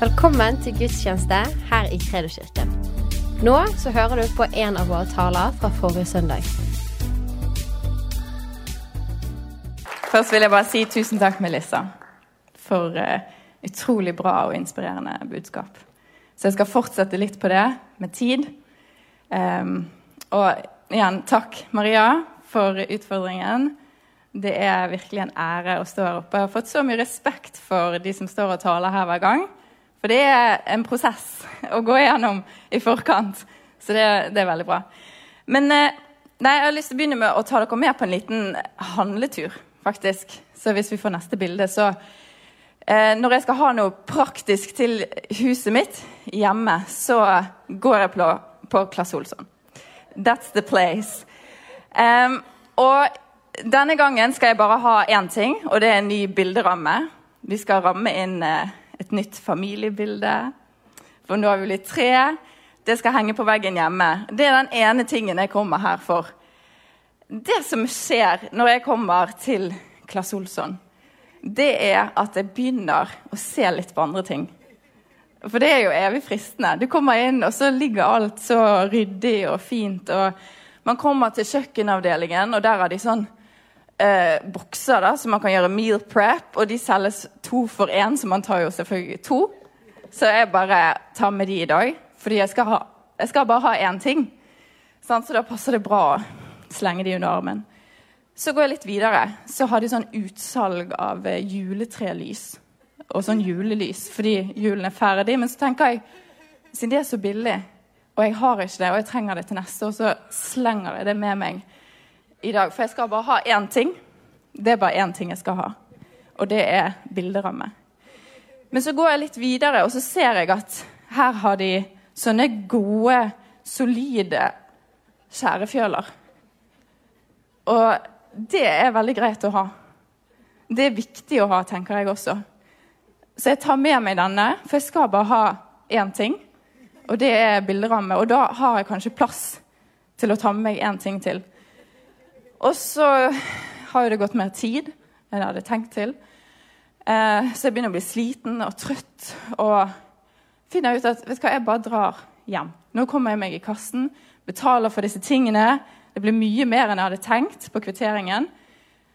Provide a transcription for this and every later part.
Velkommen til gudstjeneste her i Kredoskirken. Nå så hører du på en av våre taler fra forrige søndag. Først vil jeg bare si tusen takk, Melissa, for uh, utrolig bra og inspirerende budskap. Så jeg skal fortsette litt på det med tid. Um, og igjen, takk, Maria, for utfordringen. Det er virkelig en ære å stå her oppe. Jeg har fått så mye respekt for de som står og taler her hver gang. For det er en prosess å gå igjennom i forkant. Så det, det er veldig bra. Men eh, nei, jeg har lyst til å begynne med å ta dere med på en liten handletur, faktisk. Så hvis vi får neste bilde, så eh, Når jeg skal ha noe praktisk til huset mitt hjemme, så går jeg på, på Klasse Olsson. That's the place. Um, og denne gangen skal jeg bare ha én ting, og det er en ny bilderamme. Vi skal ramme inn eh, et nytt familiebilde. For nå har vi blitt tre. Det skal henge på veggen hjemme. Det er den ene tingen jeg kommer her for. Det som skjer når jeg kommer til Klasse Olsson, det er at jeg begynner å se litt på andre ting. For det er jo evig fristende. Du kommer inn, og så ligger alt så ryddig og fint. og Man kommer til kjøkkenavdelingen, og der har de sånn eh, bokser da, så man kan gjøre meal prep. Og de selges to for én, så man tar jo selvfølgelig to. Så jeg bare tar med de i dag, fordi jeg skal, ha, jeg skal bare ha én ting. Så da passer det bra å slenge de under armen. Så går jeg litt videre. Så har de sånn utsalg av eh, juletrelys og sånn julelys fordi julen er ferdig. Men så tenker jeg, siden det er så billig, og jeg har ikke det, og jeg trenger det til neste år, så slenger jeg det med meg i dag. For jeg skal bare ha én ting. Det er bare én ting jeg skal ha, og det er bilderamme. Men så går jeg litt videre, og så ser jeg at her har de sånne gode, solide skjærefjøler. Og det er veldig greit å ha. Det er viktig å ha, tenker jeg også. Så jeg tar med meg denne, for jeg skal bare ha én ting. Og det er bilderamme. Og da har jeg kanskje plass til å ta med meg én ting til. Og så har jo det gått mer tid enn jeg hadde tenkt til. Eh, så jeg begynner å bli sliten og trøtt. Og finner ut at vet du hva, jeg bare drar hjem. Nå kommer jeg meg i kassen, betaler for disse tingene. Det blir mye mer enn jeg hadde tenkt på kvitteringen.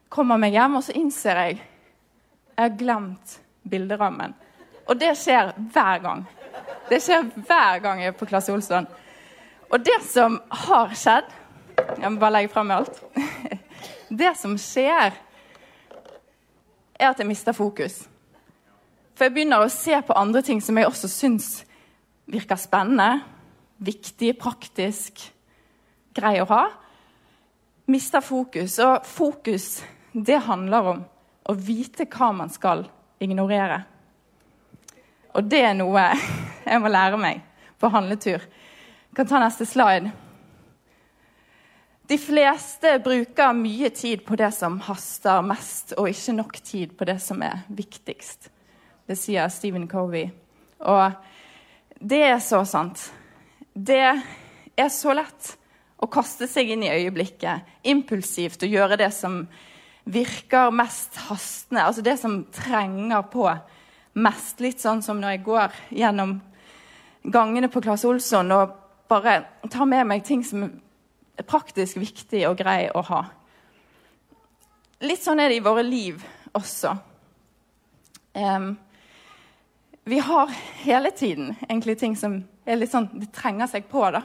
Kommer meg hjem, og så innser jeg jeg har glemt bilderammen. Og det skjer hver gang. Det skjer hver gang jeg er på Klasse Olsson. Og det som har skjedd Jeg må bare legge fra meg alt. Det som skjer, er at jeg mister fokus. For jeg begynner å se på andre ting som jeg også syns virker spennende, viktig, praktisk, grei å ha. Mister fokus. Og fokus, det handler om å vite hva man skal ignorere. Og det er noe jeg må lære meg på handletur. Jeg kan ta neste slide. De fleste bruker mye tid på det som haster mest, og ikke nok tid på det som er viktigst. Det sier Stephen Covey. Og det er så sant. Det er så lett å kaste seg inn i øyeblikket, impulsivt, og gjøre det som virker mest hastende, altså det som trenger på mest. Litt sånn som når jeg går gjennom gangene på Claes Olsson og bare tar med meg ting som praktisk viktig og grei å ha. Litt sånn er det i våre liv også. Um, vi har hele tiden egentlig ting som er litt sånn, det trenger seg på. da.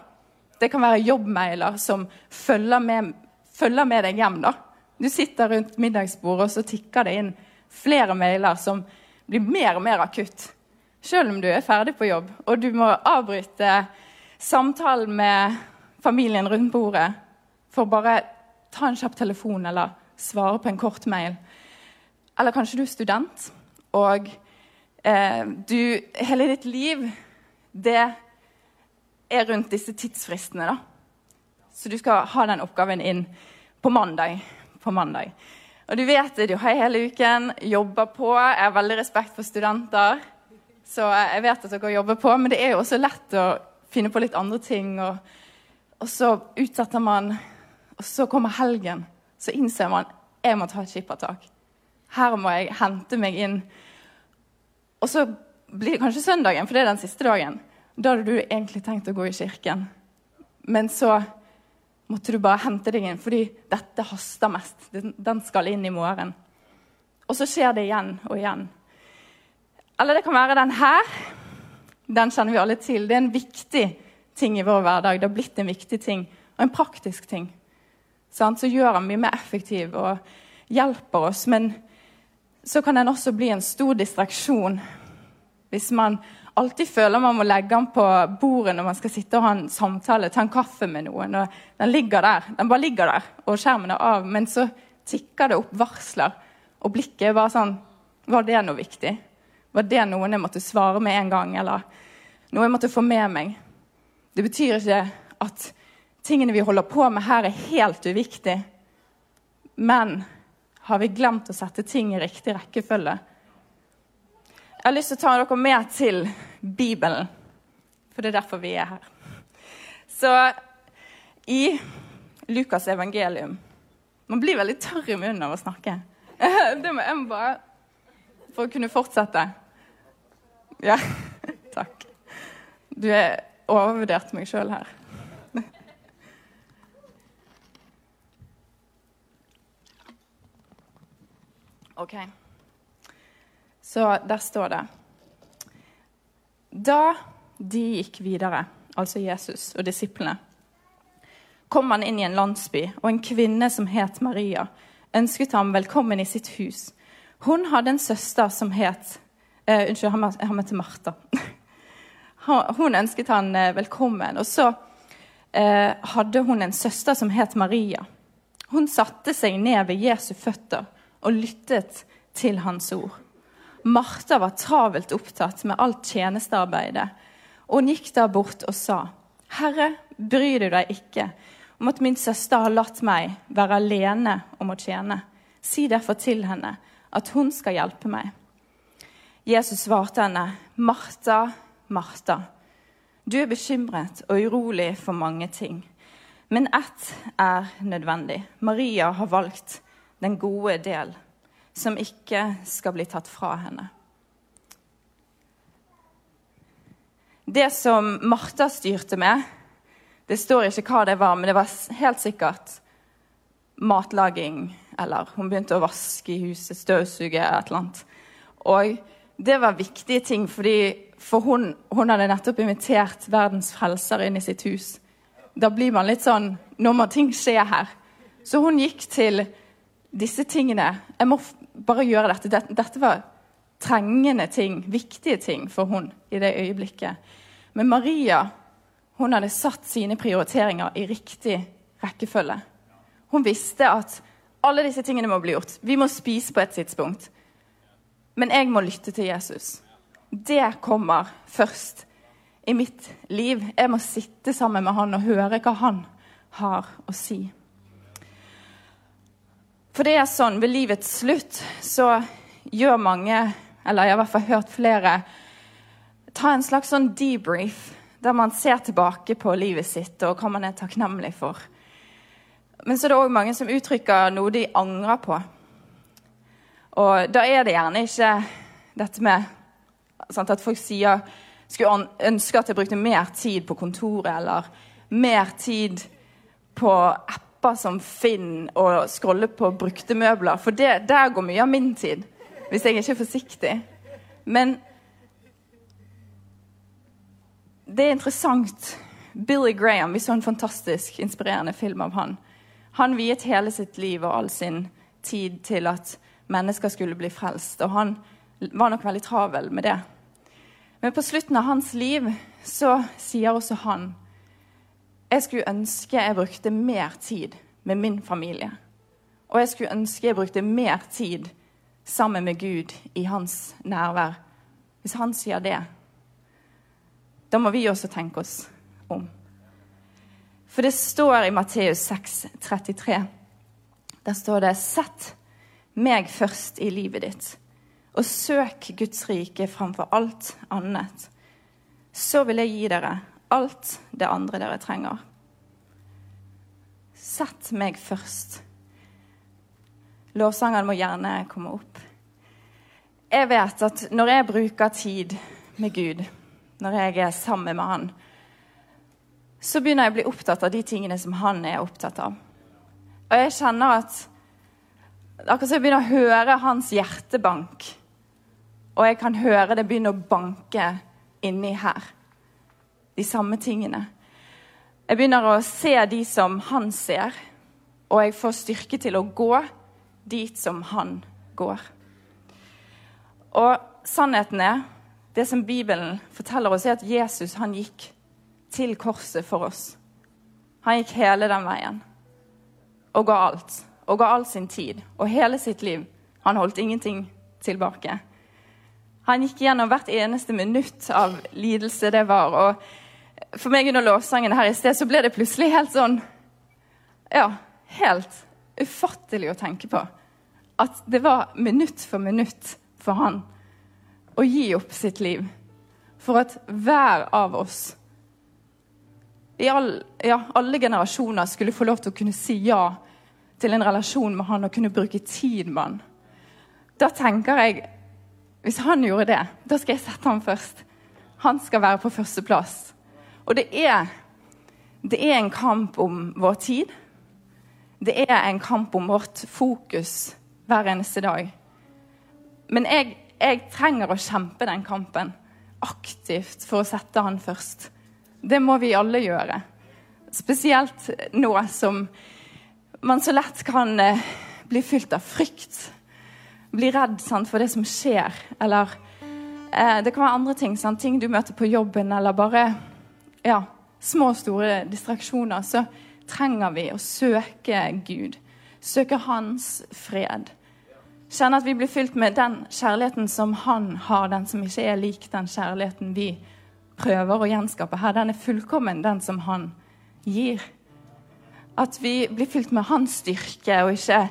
Det kan være jobbmailer som følger med, følger med deg hjem. da. Du sitter rundt middagsbordet, og så tikker det inn flere mailer som blir mer og mer akutt. Selv om du er ferdig på jobb og du må avbryte samtalen med familien rundt bordet for bare ta en kjapp telefon eller svare på en kort mail. Eller kanskje du er student, og eh, du, hele ditt liv det er rundt disse tidsfristene. da. Så du skal ha den oppgaven inn på mandag på mandag. Og du vet det, du har hele uken, jobber på. Jeg har veldig respekt for studenter, så jeg vet at dere jobber på. Men det er jo også lett å finne på litt andre ting, og, og så utsetter man Og så kommer helgen, så innser man jeg må ta et skippertak. Her må jeg hente meg inn. Og så blir det kanskje søndagen, for det er den siste dagen. Da hadde du egentlig tenkt å gå i kirken. Men så måtte du bare hente deg inn, fordi dette haster mest. Den skal inn i morgen. Og så skjer det igjen og igjen. Eller det kan være den her. Den kjenner vi alle til. Det er en viktig ting i vår hverdag. Det har blitt en viktig ting, og en praktisk ting. Så gjør han mye mer effektiv og hjelper oss. Men så kan den også bli en stor distraksjon hvis man alltid føler man må legge den på bordet når man skal sitte og ha en samtale, ta en kaffe med noen. og Den ligger der, den bare ligger der, og skjermen er av. Men så tikker det opp varsler, og blikket er bare sånn Var det noe viktig? Var det noen jeg måtte svare med en gang, eller noe jeg måtte få med meg? Det betyr ikke at tingene vi holder på med her, er helt uviktig. Men har vi glemt å sette ting i riktig rekkefølge? Jeg har lyst til å ta dere med til Bibelen, for det er derfor vi er her. Så i Lukas' evangelium Man blir veldig tørr i munnen av å snakke. Det må jeg bare For å kunne fortsette. Ja, takk. Du har overvurdert meg sjøl her. OK. Så der står det Da de gikk videre, altså Jesus og disiplene, kom han inn i en landsby, og en kvinne som het Maria, ønsket ham velkommen i sitt hus. Hun hadde en søster som het uh, Unnskyld, med til Martha. Hun ønsket han uh, velkommen. Og så eh, hadde hun en søster som het Maria. Hun satte seg ned ved Jesu føtter og lyttet til hans ord. Martha var travelt opptatt med alt tjenestearbeidet, og hun gikk da bort og sa, 'Herre, bryr du deg ikke om at min søster har latt meg være alene om å tjene?' 'Si derfor til henne at hun skal hjelpe meg.' Jesus svarte henne, 'Martha, Martha, du er bekymret og urolig for mange ting.' Men ett er nødvendig. Maria har valgt den gode del som ikke skal bli tatt fra henne. Det som Martha styrte med, det står ikke hva det var, men det var helt sikkert matlaging, eller hun begynte å vaske i huset, støvsuge, et eller annet. Og det var viktige ting, for hun, hun hadde nettopp invitert verdens frelser inn i sitt hus. Da blir man litt sånn Nå må ting skje her. Så hun gikk til disse tingene Jeg må bare gjøre dette. Dette var trengende ting, viktige ting for hun i det øyeblikket. Men Maria hun hadde satt sine prioriteringer i riktig rekkefølge. Hun visste at alle disse tingene må bli gjort. Vi må spise på et tidspunkt. Men jeg må lytte til Jesus. Det kommer først i mitt liv. Jeg må sitte sammen med han og høre hva han har å si. For det er sånn ved livets slutt så gjør mange, eller jeg har i hvert fall hørt flere, ta en slags sånn debrief, der man ser tilbake på livet sitt og hva man er takknemlig for. Men så er det òg mange som uttrykker noe de angrer på. Og da er det gjerne ikke dette med sant, at folk sier skulle ønske at jeg brukte mer tid på kontoret, eller mer tid på apper som Finn og scrolle på brukte møbler. For det, der går mye av min tid, hvis jeg ikke er forsiktig. Men det er interessant. Billy Graham, vi så en fantastisk inspirerende film av han. Han viet hele sitt liv og all sin tid til at mennesker skulle bli frelst. Og han var nok veldig travel med det. Men på slutten av hans liv så sier også han jeg skulle ønske jeg brukte mer tid med min familie. Og jeg skulle ønske jeg brukte mer tid sammen med Gud i hans nærvær. Hvis han sier det, da må vi også tenke oss om. For det står i Matteus 6, 33, der står det Sett meg først i livet ditt, og søk Guds rike framfor alt annet. Så vil jeg gi dere alt det andre dere trenger. Sett meg først. Lovsangene må gjerne komme opp. Jeg vet at når jeg bruker tid med Gud, når jeg er sammen med Han, så begynner jeg å bli opptatt av de tingene som han er opptatt av. Og jeg kjenner at Akkurat som jeg begynner å høre hans hjertebank. Og jeg kan høre det begynne å banke inni her. De samme tingene. Jeg begynner å se de som han ser, og jeg får styrke til å gå dit som han går. Og sannheten er, det som Bibelen forteller oss, er at Jesus han gikk til korset for oss. Han gikk hele den veien og ga alt. Og ga all sin tid og hele sitt liv. Han holdt ingenting tilbake. Han gikk gjennom hvert eneste minutt av lidelse det var. Og for meg under lovsangen her i sted så ble det plutselig helt sånn Ja, helt ufattelig å tenke på. At det var minutt for minutt for han å gi opp sitt liv. For at hver av oss i all, ja, alle generasjoner skulle få lov til å kunne si ja til en relasjon med han og kunne bruke tid med han. Da tenker jeg Hvis han gjorde det, da skal jeg sette ham først. Han skal være på førsteplass. Og det er, det er en kamp om vår tid. Det er en kamp om vårt fokus hver eneste dag. Men jeg, jeg trenger å kjempe den kampen aktivt for å sette han først. Det må vi alle gjøre. Spesielt nå som man så lett kan eh, bli fylt av frykt. Bli redd sant, for det som skjer. Eller eh, det kan være andre ting. Sant? Ting du møter på jobben, eller bare ja, små og store distraksjoner. Så trenger vi å søke Gud. Søke Hans fred. Kjenne at vi blir fylt med den kjærligheten som han har, den som ikke er lik den kjærligheten vi prøver å gjenskape her, den er fullkommen, den som han gir. At vi blir fylt med hans styrke, og ikke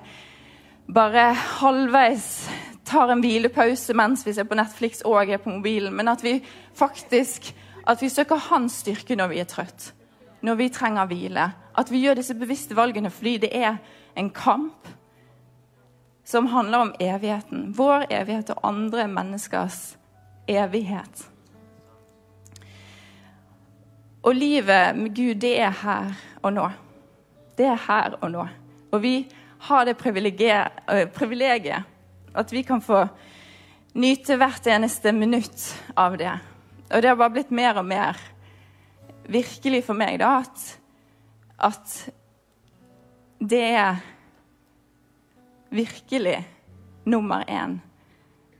bare halvveis tar en hvilepause mens vi ser på Netflix og er på mobilen, men at vi faktisk at vi søker hans styrke når vi er trøtt, når vi trenger hvile. At vi gjør disse bevisste valgene fordi det er en kamp som handler om evigheten. Vår evighet og andre menneskers evighet. Og livet med Gud, det er her og nå. Det er her og nå. Og vi har det øh, privilegiet at vi kan få nyte hvert eneste minutt av det. Og det har bare blitt mer og mer virkelig for meg da, at, at det er virkelig nummer én.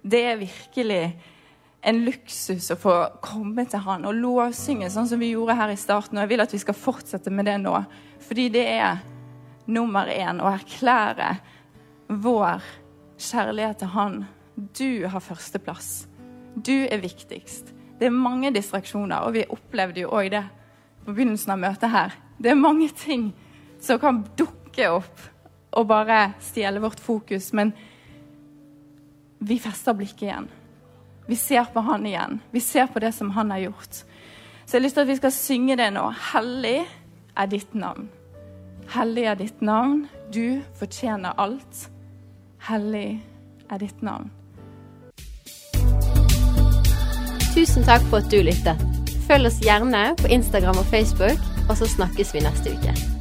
Det er virkelig en luksus å få komme til han og lovsynge sånn som vi gjorde her i starten. Og jeg vil at vi skal fortsette med det nå, fordi det er nummer én å erklære vår kjærlighet til han. Du har førsteplass. Du er viktigst. Det er mange distraksjoner, og vi opplevde jo òg det på begynnelsen av møtet her. Det er mange ting som kan dukke opp og bare stjele vårt fokus, men vi fester blikket igjen. Vi ser på han igjen. Vi ser på det som han har gjort. Så jeg har lyst til at vi skal synge det nå. Hellig er ditt navn. Hellig er ditt navn. Du fortjener alt. Hellig er ditt navn. Tusen takk for at du lyttet. Følg oss gjerne på Instagram og Facebook, og så snakkes vi neste uke.